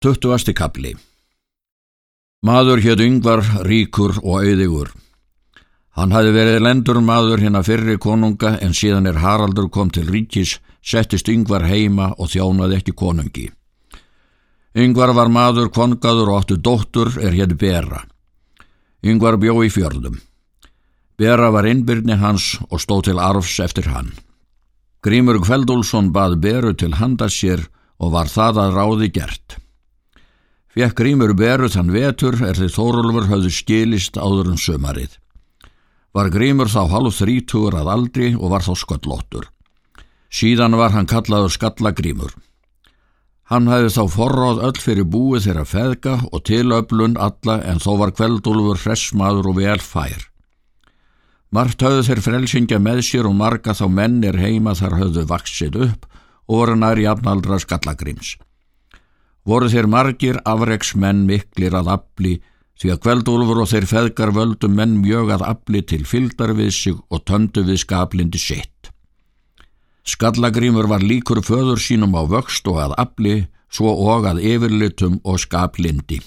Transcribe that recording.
Tuttuvasti kapli Maður hétt yngvar, ríkur og auðigur. Hann hafi verið lendur maður hérna fyrri konunga en síðan er Haraldur kom til ríkis, settist yngvar heima og þjánaði ekki konungi. Yngvar var maður kongaður og áttu dóttur er hétt Bera. Yngvar bjó í fjörðum. Bera var innbyrni hans og stóð til arfs eftir hann. Grímur Kveldúlsson bað Beru til handa sér og var það að ráði gert. Fjekk grímur beru þann vetur er þið Þórólfur höfðu skilist áður en sömarið. Var grímur þá halv þrítugur að aldri og var þá sköllóttur. Síðan var hann kallaður skallagrímur. Hann hefði þá forráð öll fyrir búið þeirra feðga og tilöflun alla en þó var kveldúlfur hressmaður og vel fær. Margt höfðu þeir frelsingja með sér og marga þá mennir heima þar höfðu vaksið upp og voru nær jafnaldra skallagríms voru þeir margir afreiksmenn miklir að afli því að kveldúlfur og þeir feðgar völdu menn mjög að afli til fyldar við sig og töndu við skaplindi sitt. Skallagrímur var líkur föður sínum á vöxt og að afli svo og að yfirlitum og skaplindi.